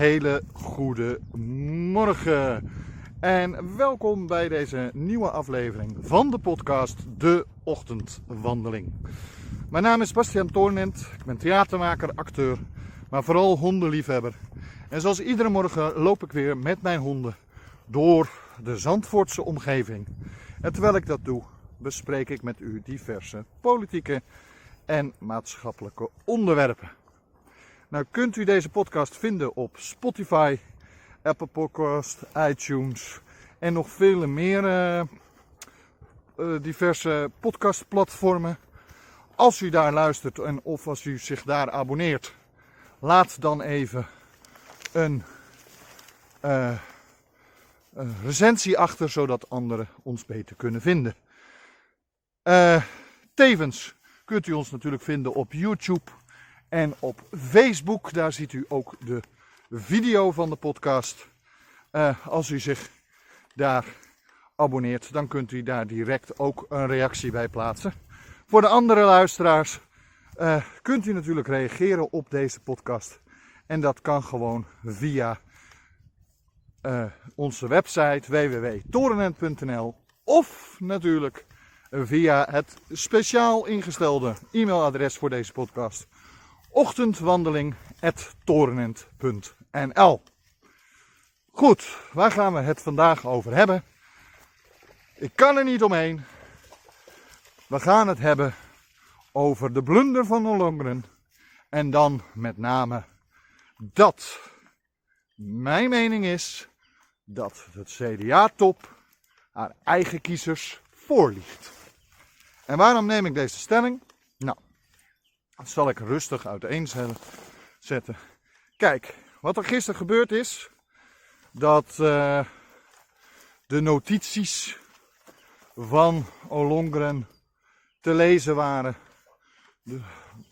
Hele goede morgen en welkom bij deze nieuwe aflevering van de podcast De Ochtendwandeling. Mijn naam is Bastiaan Toornent, ik ben theatermaker, acteur, maar vooral hondenliefhebber. En zoals iedere morgen loop ik weer met mijn honden door de Zandvoortse omgeving. En terwijl ik dat doe, bespreek ik met u diverse politieke en maatschappelijke onderwerpen. Nou kunt u deze podcast vinden op Spotify, Apple Podcast, iTunes en nog vele meer uh, uh, diverse podcastplatformen. Als u daar luistert en of als u zich daar abonneert, laat dan even een, uh, een recensie achter, zodat anderen ons beter kunnen vinden. tevens kunt u ons natuurlijk vinden op YouTube en op Facebook. Daar ziet u ook de video van de podcast. Uh, als u zich daar abonneert, dan kunt u daar direct ook een reactie bij plaatsen. Voor de andere luisteraars uh, kunt u natuurlijk reageren op deze podcast. En dat kan gewoon via uh, onze website www.torenent.nl of natuurlijk via het speciaal ingestelde e-mailadres voor deze podcast ochtendwandeling.torenent.nl Goed, waar gaan we het vandaag over hebben? Ik kan er niet omheen. We gaan het hebben over de blunder van Ollongren. En dan met name dat mijn mening is dat het CDA-top haar eigen kiezers voorliegt. En waarom neem ik deze stelling? Nou, dat zal ik rustig uiteenzetten. Kijk, wat er gisteren gebeurd is, dat uh, de notities van Olongren te lezen waren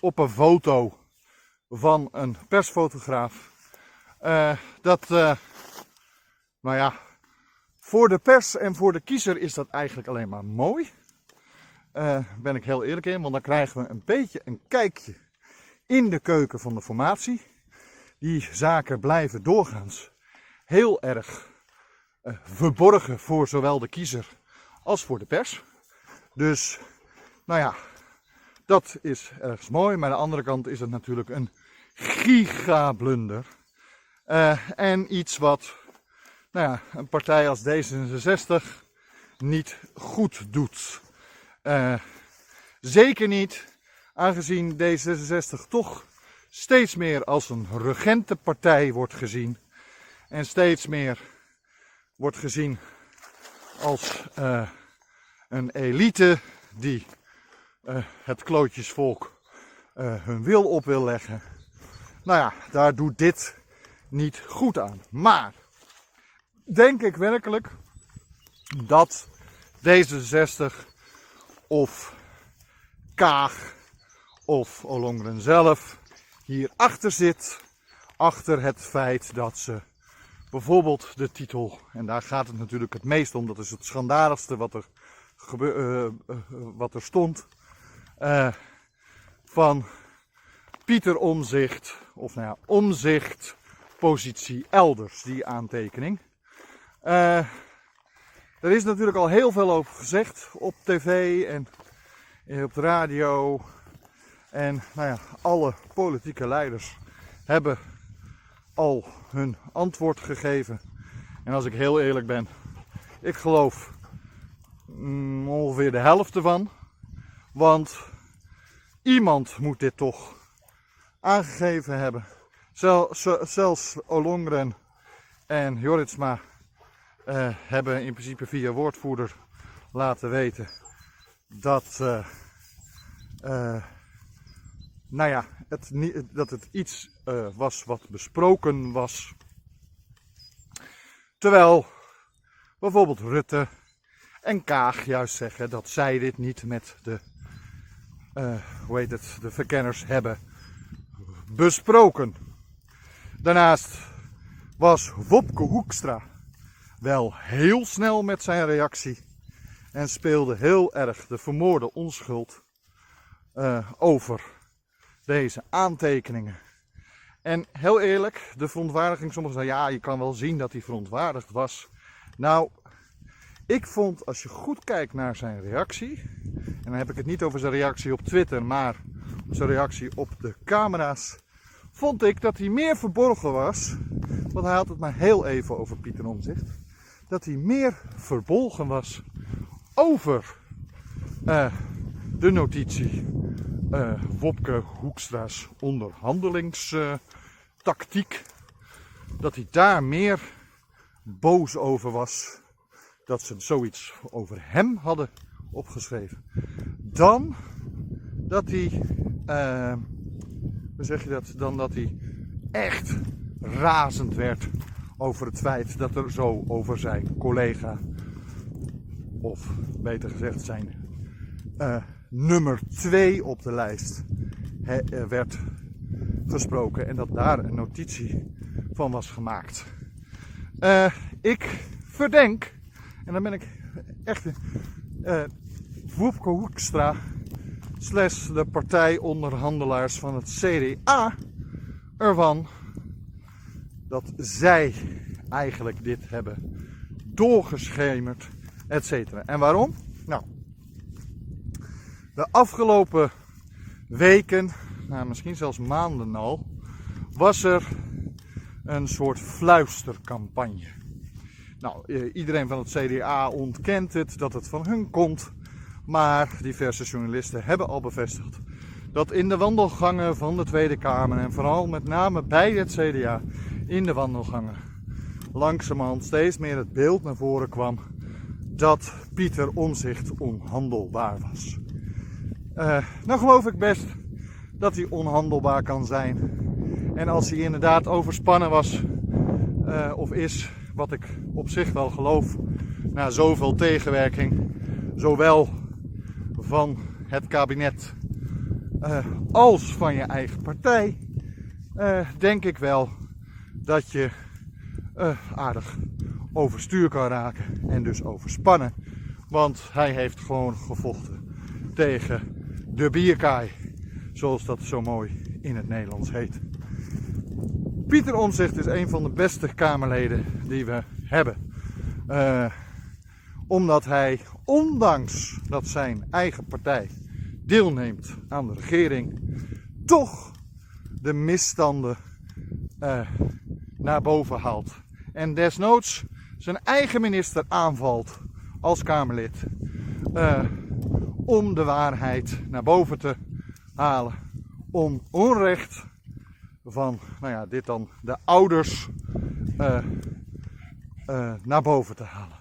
op een foto van een persfotograaf. Uh, dat, uh, nou ja, voor de pers en voor de kiezer is dat eigenlijk alleen maar mooi. Uh, ben ik heel eerlijk in, want dan krijgen we een beetje een kijkje in de keuken van de formatie. Die zaken blijven doorgaans heel erg uh, verborgen voor zowel de kiezer als voor de pers. Dus, nou ja, dat is ergens mooi. Maar aan de andere kant is het natuurlijk een gigablunder. Uh, en iets wat nou ja, een partij als D66 niet goed doet. Uh, zeker niet, aangezien D66 toch steeds meer als een regentenpartij wordt gezien. En steeds meer wordt gezien als uh, een elite die uh, het klootjesvolk hun wil op wil leggen. Nou ja, daar doet dit niet goed aan. Maar denk ik werkelijk dat D66 of Kaag of Olongren zelf hierachter zit. Achter het feit dat ze bijvoorbeeld de titel, en daar gaat het natuurlijk het meest om, dat is het schandaligste wat er, uh, uh, wat er stond, uh, van Pieter Omzicht, of nou ja, Omzicht, positie elders, die aantekening. Er is natuurlijk al heel veel over gezegd op tv en op de radio. En nou ja, alle politieke leiders hebben al hun antwoord gegeven. En als ik heel eerlijk ben, ik geloof mm, ongeveer de helft ervan. Want iemand moet dit toch aangegeven hebben. zelfs Olongren en Joritsma uh, hebben in principe via woordvoerder laten weten dat, uh, uh, nou ja, het, dat het iets was wat besproken was. Terwijl bijvoorbeeld Rutte en Kaag juist zeggen dat zij dit niet met de, hoe heet het, de verkenners hebben besproken. Daarnaast was Wopke Hoekstra wel heel snel met zijn reactie en speelde heel erg de vermoorde onschuld uh, over deze aantekeningen. En heel eerlijk, de verontwaardiging, sommigen zeggen ja, je kan wel zien dat hij verontwaardigd was. Nou, ik vond als je goed kijkt naar zijn reactie, en dan heb ik het niet over zijn reactie op Twitter, maar zijn reactie op de camera's, vond ik dat hij meer verborgen was. Want hij had het maar heel even over Pieter Omzicht. Dat hij meer verbolgen was over uh, de notitie uh, Wopke Hoekstra's onderhandelingstactiek. dat hij daar meer boos over was dat ze zoiets over hem hadden opgeschreven. Dan dat hij, uh, hoe zeg je dat, dan dat hij echt razend werd over het feit dat er zo over zijn collega, of beter gezegd zijn uh, nummer 2 op de lijst, werd gesproken en dat daar een notitie van was gemaakt. Uh, ik verdenk, en dan ben ik echt uh, Woepke Hoekstra slash de partijonderhandelaars van het CDA ervan dat zij eigenlijk dit hebben doorgeschemerd, et cetera. En waarom? Nou, de afgelopen weken, nou misschien zelfs maanden al, was er een soort fluistercampagne. Nou, eh, iedereen van het CDA ontkent het dat het van hun komt. Maar diverse journalisten hebben al bevestigd dat in de wandelgangen van de Tweede Kamer en vooral met name bij het CDA in de wandelgangen langzamerhand steeds meer het beeld naar voren kwam dat Pieter Omzicht onhandelbaar was. Uh, nou geloof ik best dat hij onhandelbaar kan zijn. En als hij inderdaad overspannen was uh, of is, wat ik op zich wel geloof, na zoveel tegenwerking, zowel van het kabinet uh, als van je eigen partij, denk ik wel dat je uh, aardig overstuur kan raken en dus overspannen. Want hij heeft gewoon gevochten tegen de bierkaai, zoals dat zo mooi in het Nederlands heet. Pieter Omzicht is een van de beste Kamerleden die we hebben. Uh, omdat hij, ondanks dat zijn eigen partij deelneemt aan de regering, toch de misstanden uh, naar boven haalt. En desnoods zijn eigen minister aanvalt als Kamerlid. Uh, om de waarheid naar boven te halen. Om onrecht van, nou ja, dit dan de ouders uh, uh, naar boven te halen.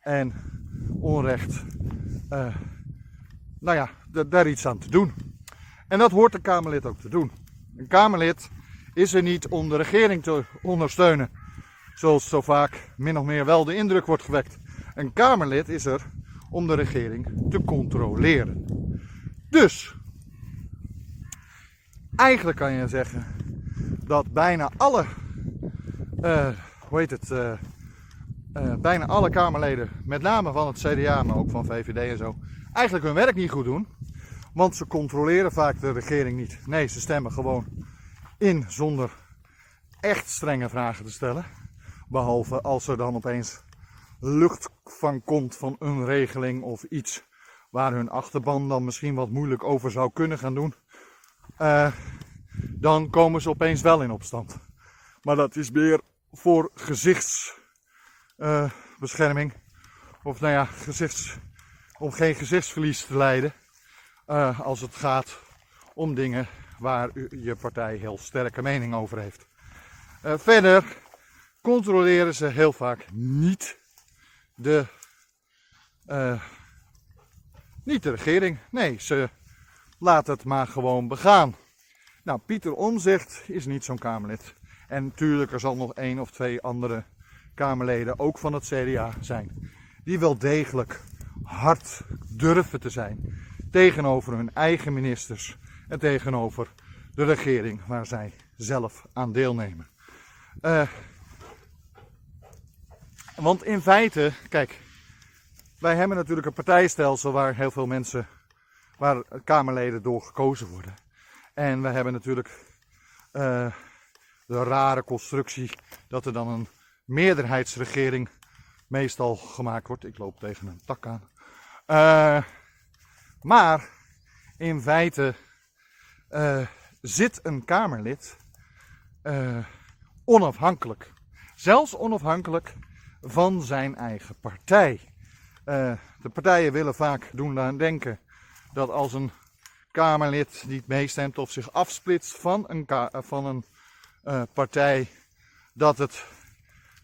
En onrecht, uh, nou ja, daar iets aan te doen. En dat hoort een Kamerlid ook te doen. Een Kamerlid is er niet om de regering te ondersteunen, zoals zo vaak min of meer wel de indruk wordt gewekt. Een Kamerlid is er om de regering te controleren. Dus, eigenlijk kan je zeggen dat bijna alle, uh, hoe heet het, uh, uh, bijna alle Kamerleden, met name van het CDA, maar ook van VVD en zo, eigenlijk hun werk niet goed doen. Want ze controleren vaak de regering niet. Nee, ze stemmen gewoon in zonder echt strenge vragen te stellen. Behalve als er dan opeens lucht van komt van een regeling of iets waar hun achterban dan misschien wat moeilijk over zou kunnen gaan doen. Uh, dan komen ze opeens wel in opstand. Maar dat is meer voor gezichtsbescherming. Uh, of nou ja, gezichts, om geen gezichtsverlies te lijden. Uh, als het gaat om dingen waar je partij heel sterke mening over heeft. Uh, verder controleren ze heel vaak niet de, uh, niet de regering. Nee, ze laten het maar gewoon begaan. Nou, Pieter Omzicht is niet zo'n Kamerlid. En natuurlijk, er zal nog één of twee andere Kamerleden, ook van het CDA, zijn. Die wel degelijk hard durven te zijn tegenover hun eigen ministers en tegenover de regering waar zij zelf aan deelnemen. Uh, want in feite, kijk, wij hebben natuurlijk een partijstelsel waar heel veel mensen, waar Kamerleden door gekozen worden. En we hebben natuurlijk uh, de rare constructie dat er dan een meerderheidsregering meestal gemaakt wordt. Ik loop tegen een tak aan. Uh, maar in feite uh, zit een Kamerlid uh, onafhankelijk. Zelfs onafhankelijk van zijn eigen partij. de partijen willen vaak doen aan denken dat als een Kamerlid niet meestemt of zich afsplitst van een, van een partij, dat het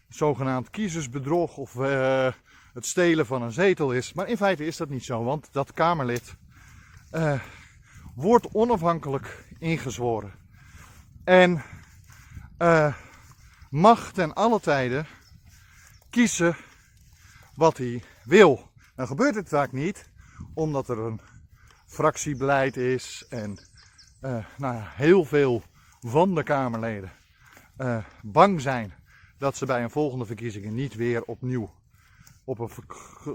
zogenaamd kiezersbedrog of het stelen van een zetel is. Maar in feite is dat niet zo, want dat Kamerlid wordt onafhankelijk ingezworen. En mag ten alle tijde kiezen wat hij wil. Dan gebeurt het vaak niet, omdat er een fractiebeleid is en uh, nou ja, heel veel van de Kamerleden uh, bang zijn dat ze bij een volgende verkiezingen niet weer opnieuw op een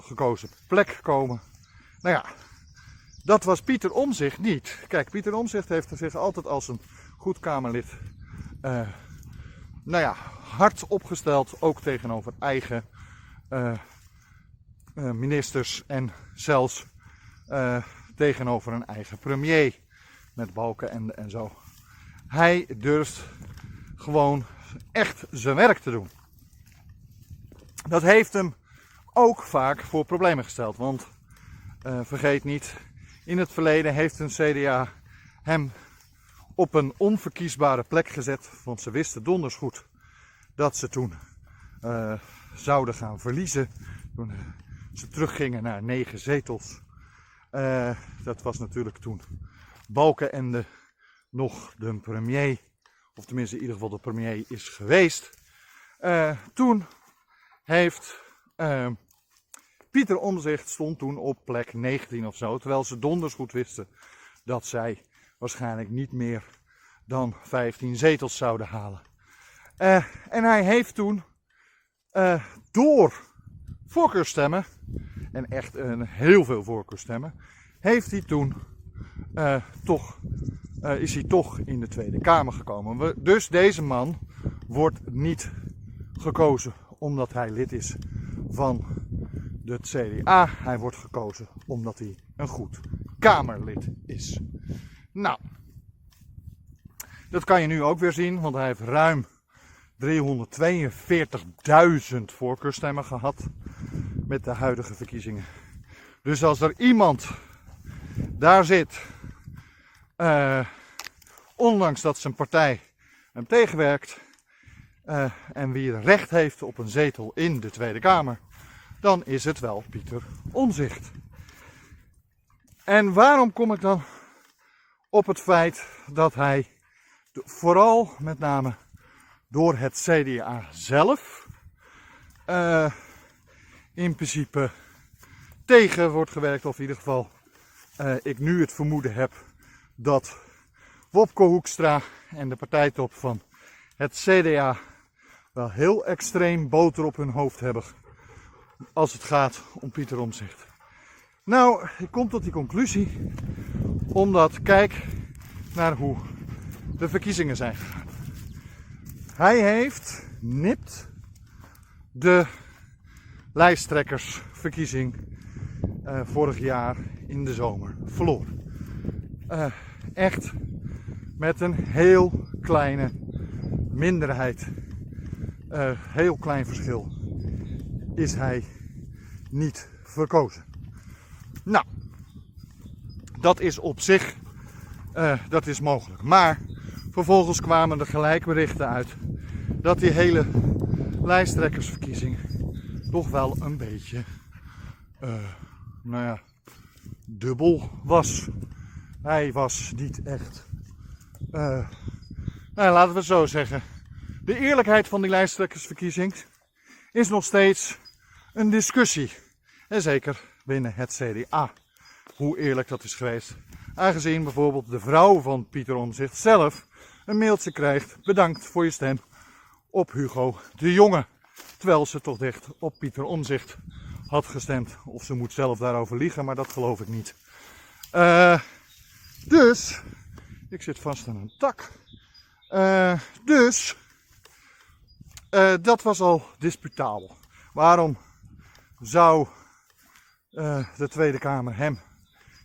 gekozen plek komen. Nou ja, dat was Pieter Omzicht niet. Kijk, Pieter Omzicht heeft zich altijd als een goed Kamerlid uh, nou ja, hard opgesteld, ook tegenover eigen uh, ministers en zelfs tegenover een eigen premier. Met balken en, en zo. Hij durft gewoon echt zijn werk te doen. Dat heeft hem ook vaak voor problemen gesteld. Want vergeet niet, in het verleden heeft een CDA hem op een onverkiesbare plek gezet. Want ze wisten donders goed dat ze toen uh, zouden gaan verliezen. Toen ze teruggingen naar negen zetels. Uh, dat was natuurlijk toen Balkenende nog de premier, of tenminste in ieder geval de premier is geweest. Toen heeft Pieter Omzicht stond toen op plek 19 of zo, terwijl ze donders goed wisten dat zij waarschijnlijk niet meer dan 15 zetels zouden halen. en hij heeft toen door voorkeurstemmen en echt een, heel veel voorkeurstemmen, heeft hij toen uh, toch, is hij toch in de Tweede Kamer gekomen. Dus deze man wordt niet gekozen omdat hij lid is van het CDA. Hij wordt gekozen omdat hij een goed Kamerlid is. Nou, dat kan je nu ook weer zien, want hij heeft ruim 342.000 voorkeurstemmen gehad met de huidige verkiezingen. Dus als er iemand daar zit, uh, ondanks dat zijn partij hem tegenwerkt, uh, en wie recht heeft op een zetel in de Tweede Kamer, dan is het wel Pieter Onzicht. En waarom kom ik dan op het feit dat hij vooral met name door het CDA zelf uh, in principe tegen wordt gewerkt. Of in ieder geval uh, ik nu het vermoeden heb dat Wopke Hoekstra en de partijtop van het CDA wel heel extreem boter op hun hoofd hebben als het gaat om Pieter Omzicht. Nou, ik kom tot die conclusie omdat kijk naar hoe de verkiezingen zijn gegaan. Hij heeft nipt de lijsttrekkersverkiezing uh, vorig jaar in de zomer verloren. Uh, echt met een heel kleine minderheid, uh, heel klein verschil, is hij niet verkozen. Nou, dat is op zich, dat is mogelijk. Maar vervolgens kwamen er gelijkberichten uit dat die hele lijsttrekkersverkiezing toch wel een beetje, uh, nou ja, dubbel was. Hij was niet echt, uh, nou, laten we het zo zeggen. De eerlijkheid van die lijsttrekkersverkiezing is nog steeds een discussie. En zeker binnen het CDA. Hoe eerlijk dat is geweest. Aangezien bijvoorbeeld de vrouw van Pieter Omzicht zelf een mailtje krijgt. Bedankt voor je stem op Hugo de Jonge. Terwijl ze toch dicht op Pieter Omzicht had gestemd. Of ze moet zelf daarover liegen, maar dat geloof ik niet. Uh, dus, ik zit vast aan een tak. Uh, dus dat was al disputabel. Waarom zou uh, de Tweede Kamer hem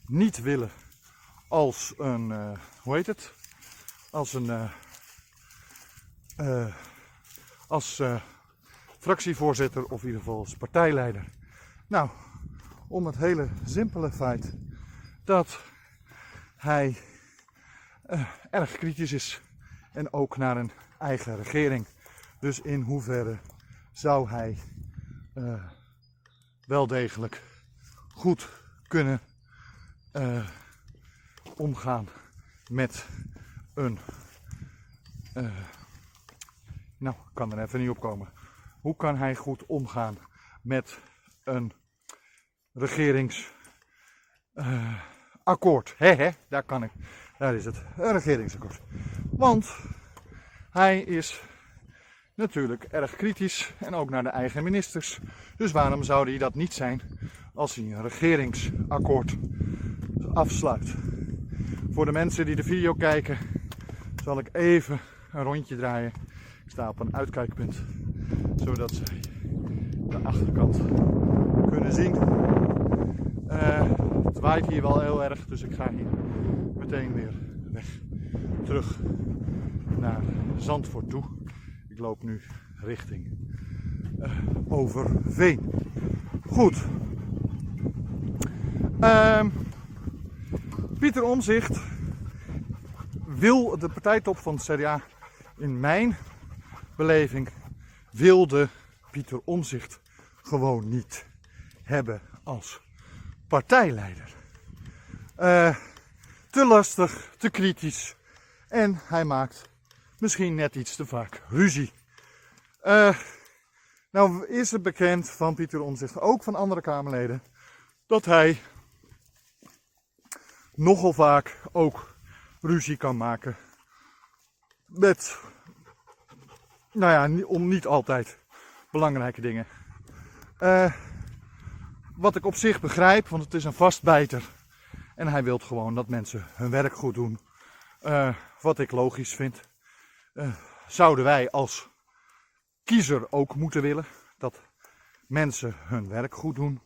niet willen als een, hoe heet het? Als een, als fractievoorzitter of in ieder geval als partijleider. Nou, om het hele simpele feit dat hij erg kritisch is en ook naar een eigen regering. Dus in hoeverre zou hij wel degelijk goed kunnen uh, omgaan met een. nou, ik kan er even niet op komen. Hoe kan hij goed omgaan met een regeringsakkoord? Uh, hè, daar kan ik. Daar is het, een regeringsakkoord. Want hij is natuurlijk erg kritisch en ook naar de eigen ministers. Dus waarom zou hij dat niet zijn als hij een regeringsakkoord afsluit? Voor de mensen die de video kijken, zal ik even een rondje draaien. Ik sta op een uitkijkpunt, zodat ze de achterkant kunnen zien. Uh, het waait hier wel heel erg, dus ik ga hier meteen weer weg. Terug naar Zandvoort toe. Ik loop nu richting uh, Overveen. Goed. Uh, Pieter Omzicht wil de partijtop van het CDA in mijn beleving wilde Pieter Omzicht gewoon niet hebben als partijleider. Uh, te lastig, te kritisch en hij maakt misschien net iets te vaak ruzie. Uh, nou is het bekend van Pieter Omzicht, ook van andere Kamerleden, dat hij nogal vaak ook ruzie kan maken met, nou ja, om niet altijd belangrijke dingen. Uh, wat ik op zich begrijp, want het is een vastbijter. En hij wil gewoon dat mensen hun werk goed doen. Uh, wat ik logisch vind. Uh, zouden wij als kiezer ook moeten willen dat mensen hun werk goed doen.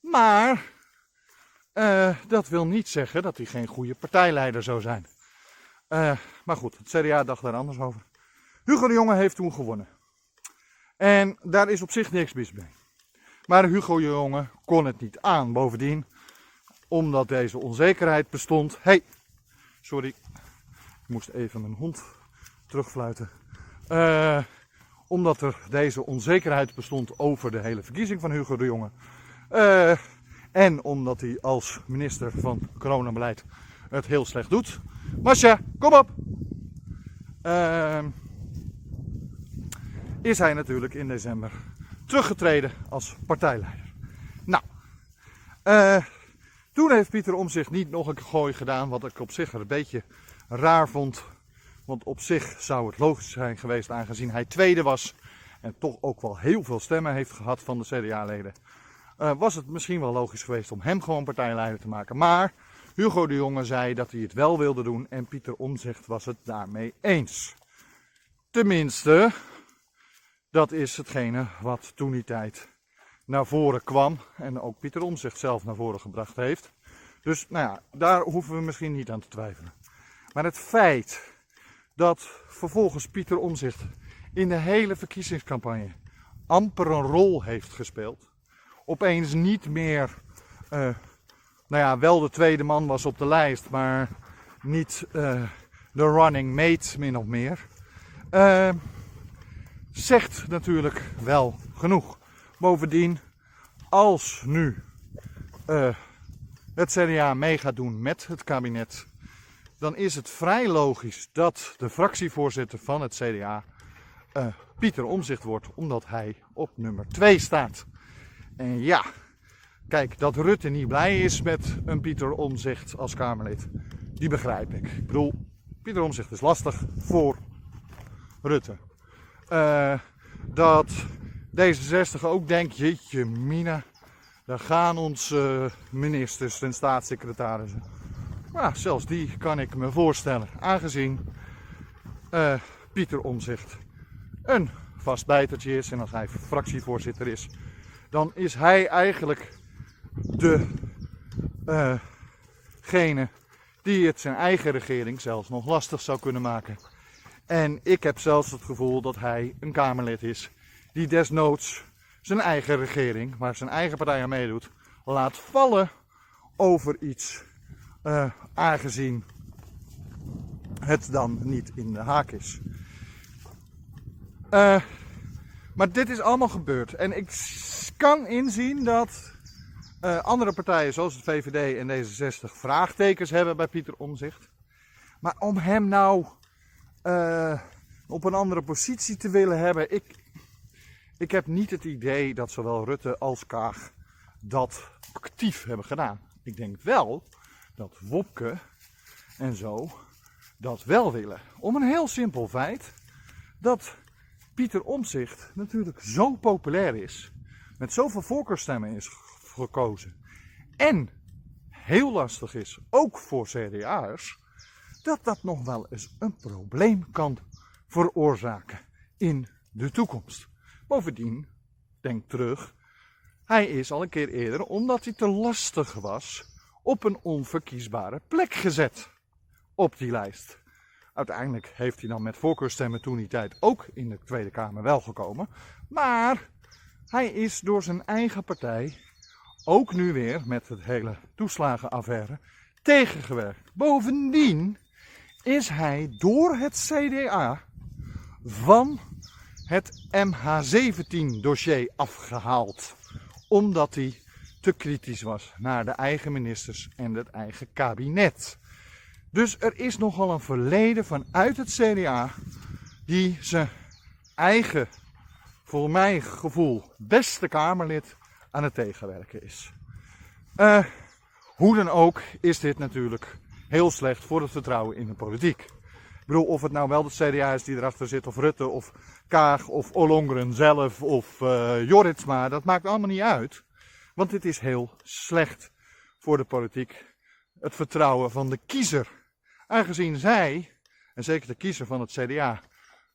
Maar uh, dat wil niet zeggen dat hij geen goede partijleider zou zijn. maar goed, het CDA dacht daar anders over. Hugo de Jonge heeft toen gewonnen. En daar is op zich niks mis mee. Maar Hugo de Jonge kon het niet aan. Bovendien, omdat deze onzekerheid bestond. hey, sorry, ik moest even mijn hond terugfluiten. Uh, omdat er deze onzekerheid bestond over de hele verkiezing van Hugo de Jonge. Uh, en omdat hij als minister van coronabeleid het heel slecht doet. Masja, kom op! Uh, is hij natuurlijk in december teruggetreden als partijleider. Nou, toen heeft Pieter om zich niet nog een gooi gedaan, wat ik op zich een beetje raar vond. Want op zich zou het logisch zijn geweest, aangezien hij tweede was en toch ook wel heel veel stemmen heeft gehad van de CDA-leden. Uh, was het misschien wel logisch geweest om hem gewoon partijleider te maken. Maar Hugo de Jonge zei dat hij het wel wilde doen en Pieter Omzicht was het daarmee eens. Tenminste, dat is hetgene wat toen die tijd naar voren kwam en ook Pieter Omzicht zelf naar voren gebracht heeft. Dus nou ja, daar hoeven we misschien niet aan te twijfelen. Maar het feit dat vervolgens Pieter Omzicht in de hele verkiezingscampagne amper een rol heeft gespeeld, opeens niet meer, uh, nou ja, wel de tweede man was op de lijst, maar niet uh, de running mate min of meer. Uh, zegt natuurlijk wel genoeg. Bovendien, als nu het CDA mee gaat doen met het kabinet, dan is het vrij logisch dat de fractievoorzitter van het CDA uh, Pieter Omzicht wordt, omdat hij op nummer 2 staat. En ja, kijk, dat Rutte niet blij is met een Pieter Omzicht als Kamerlid, die begrijp ik. Ik bedoel, Pieter Omzicht is lastig voor Rutte. Uh, dat D66 ook denkt, jeetje mina, daar gaan onze ministers en staatssecretarissen. Maar zelfs die kan ik me voorstellen, aangezien uh, Pieter Omzicht een vast bijtertje is en als hij fractievoorzitter is, dan is hij eigenlijk degene uh, die het zijn eigen regering zelfs nog lastig zou kunnen maken. En ik heb zelfs het gevoel dat hij een Kamerlid is die desnoods zijn eigen regering, waar zijn eigen partij aan meedoet, laat vallen over iets, uh, aangezien het dan niet in de haak is. Uh, maar dit is allemaal gebeurd. En ik kan inzien dat uh, andere partijen zoals het VVD en D66 vraagtekens hebben bij Pieter Omzicht. Maar om hem nou op een andere positie te willen hebben, ik, ik heb niet het idee dat zowel Rutte als Kaag dat actief hebben gedaan. Ik denk wel dat Wopke en zo dat wel willen. Om een heel simpel feit dat Pieter Omzicht natuurlijk zo populair is, met zoveel voorkeurstemmen is gekozen en heel lastig is, ook voor CDA'ers, dat dat nog wel eens een probleem kan veroorzaken in de toekomst. Bovendien, denk terug, hij is al een keer eerder, omdat hij te lastig was, op een onverkiesbare plek gezet op die lijst. Uiteindelijk heeft hij dan met voorkeurstemmen toen die tijd ook in de Tweede Kamer wel gekomen. Maar hij is door zijn eigen partij, ook nu weer met het hele toeslagenaffaire, tegengewerkt. Bovendien is hij door het CDA van het MH17-dossier afgehaald. Omdat hij te kritisch was naar de eigen ministers en het eigen kabinet. Dus er is nogal een verleden vanuit het CDA die zijn eigen, voor mijn gevoel, beste Kamerlid aan het tegenwerken is. Uh, hoe dan ook is dit natuurlijk heel slecht voor het vertrouwen in de politiek. Ik bedoel, of het nou wel de CDA is die erachter zit, of Rutte, of Kaag, of Ollongren zelf, of uh, Joritsma, dat maakt allemaal niet uit. Want dit is heel slecht voor de politiek. Het vertrouwen van de kiezer. Aangezien zij, en zeker de kiezer van het CDA,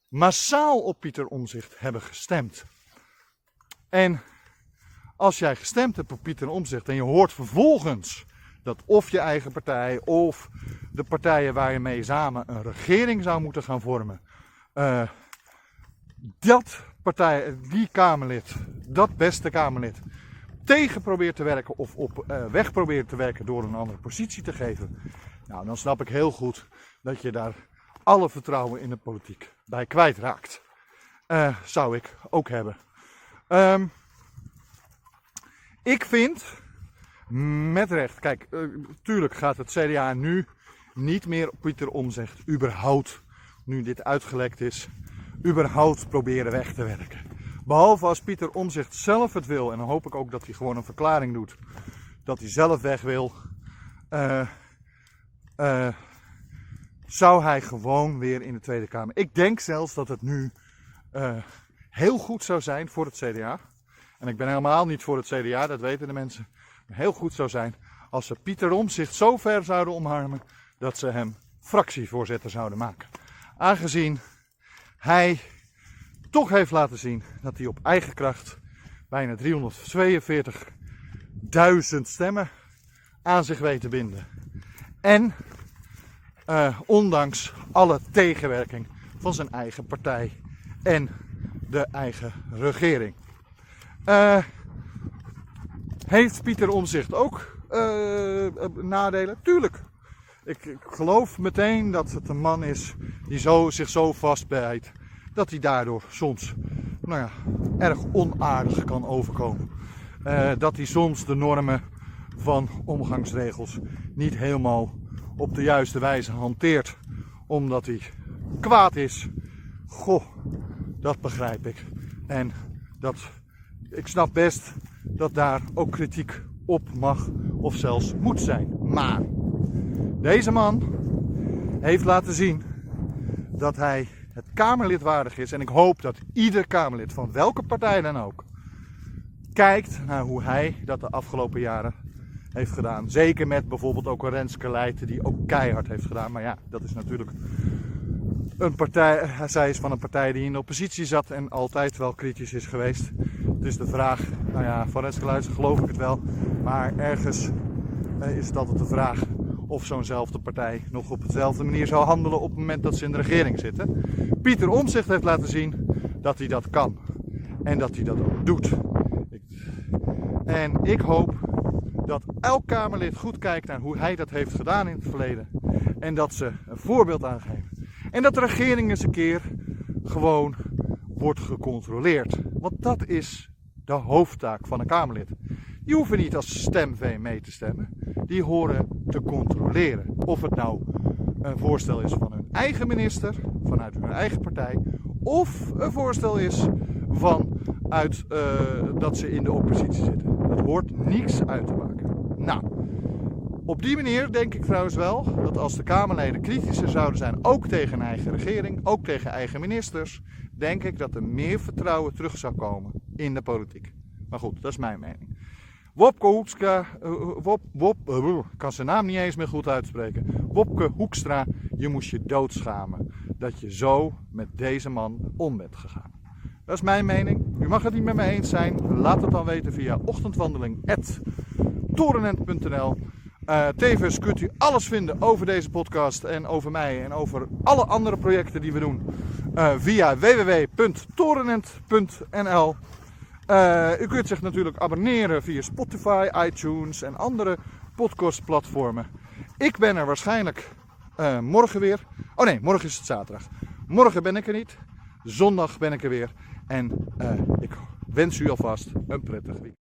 massaal op Pieter Omzicht hebben gestemd. En als jij gestemd hebt op Pieter Omzicht en je hoort vervolgens dat of je eigen partij of de partijen waar je mee samen een regering zou moeten gaan vormen, uh, dat partij, die Kamerlid, dat beste Kamerlid, tegen probeert te werken of op uh, weg probeert te werken door een andere positie te geven, nou, dan snap ik heel goed dat je daar alle vertrouwen in de politiek bij kwijtraakt. Uh, zou ik ook hebben. Um, ik vind, met recht, kijk, uh, tuurlijk gaat het CDA nu niet meer Pieter Omzicht überhaupt, nu dit uitgelekt is, überhaupt proberen weg te werken. Behalve als Pieter Omzicht zelf het wil, en dan hoop ik ook dat hij gewoon een verklaring doet, dat hij zelf weg wil. Uh, uh, zou hij gewoon weer in de Tweede Kamer. Ik denk zelfs dat het nu uh, heel goed zou zijn voor het CDA. En ik ben helemaal niet voor het CDA, dat weten de mensen. Maar heel goed zou zijn als ze Pieter Omzicht zo ver zouden omarmen dat ze hem fractievoorzitter zouden maken. Aangezien hij toch heeft laten zien dat hij op eigen kracht bijna 342.000 stemmen aan zich weet te binden. En uh, ondanks alle tegenwerking van zijn eigen partij en de eigen regering. Uh, heeft Pieter Omzicht ook uh, nadelen? Tuurlijk. Ik, ik, geloof meteen dat het een man is die zo, zich zo vastbijt dat hij daardoor soms nou ja, erg onaardig kan overkomen. Uh, dat hij soms de normen van omgangsregels niet helemaal op de juiste wijze hanteert, omdat hij kwaad is. Goh, dat begrijp ik. En dat, ik snap best dat daar ook kritiek op mag of zelfs moet zijn. Maar deze man heeft laten zien dat hij het Kamerlid waardig is. En ik hoop dat ieder Kamerlid van welke partij dan ook kijkt naar hoe hij dat de afgelopen jaren heeft gedaan. Zeker met bijvoorbeeld ook een Renske Leijten die ook keihard heeft gedaan. Maar ja, dat is natuurlijk een partij, zij is van een partij die in de oppositie zat en altijd wel kritisch is geweest. Dus de vraag, nou ja, van Renske geloof ik het wel. Maar ergens eh, is het altijd de vraag of zo'nzelfde partij nog op dezelfde manier zou handelen op het moment dat ze in de regering zitten. Pieter Omzicht heeft laten zien dat hij dat kan. En dat hij dat ook doet. En ik hoop dat elk Kamerlid goed kijkt naar hoe hij dat heeft gedaan in het verleden. En dat ze een voorbeeld aangeven. En dat de regering eens een keer gewoon wordt gecontroleerd. Want dat is de hoofdtaak van een Kamerlid. Die hoeven niet als stemvee mee te stemmen. Die horen te controleren. Of het nou een voorstel is van hun eigen minister, vanuit hun eigen partij. Of een voorstel is vanuit uh, dat ze in de oppositie zitten. Dat hoort niks uit te maken. Nou, op die manier denk ik trouwens wel dat als de Kamerleden kritischer zouden zijn, ook tegen eigen regering, ook tegen eigen ministers, denk ik dat er meer vertrouwen terug zou komen in de politiek. Maar goed, dat is mijn mening. Wopke Hoekstra, uh, Wop, Wop, uh, kan zijn naam niet eens meer goed uitspreken. Wopke Hoekstra, je moest je doodschamen dat je zo met deze man om bent gegaan. Dat is mijn mening. U mag het niet met me eens zijn. Laat het dan weten via ochtendwandeling.torenent.nl uh, Tevens kunt u alles vinden over deze podcast en over mij en over alle andere projecten die we doen via www.torenent.nl. Uh, u kunt zich natuurlijk abonneren via Spotify, iTunes en andere podcastplatformen. Ik ben er waarschijnlijk uh, morgen weer. Oh nee, morgen is het zaterdag. Morgen ben ik er niet. Zondag ben ik er weer. En uh, ik wens u alvast een prettig weekend.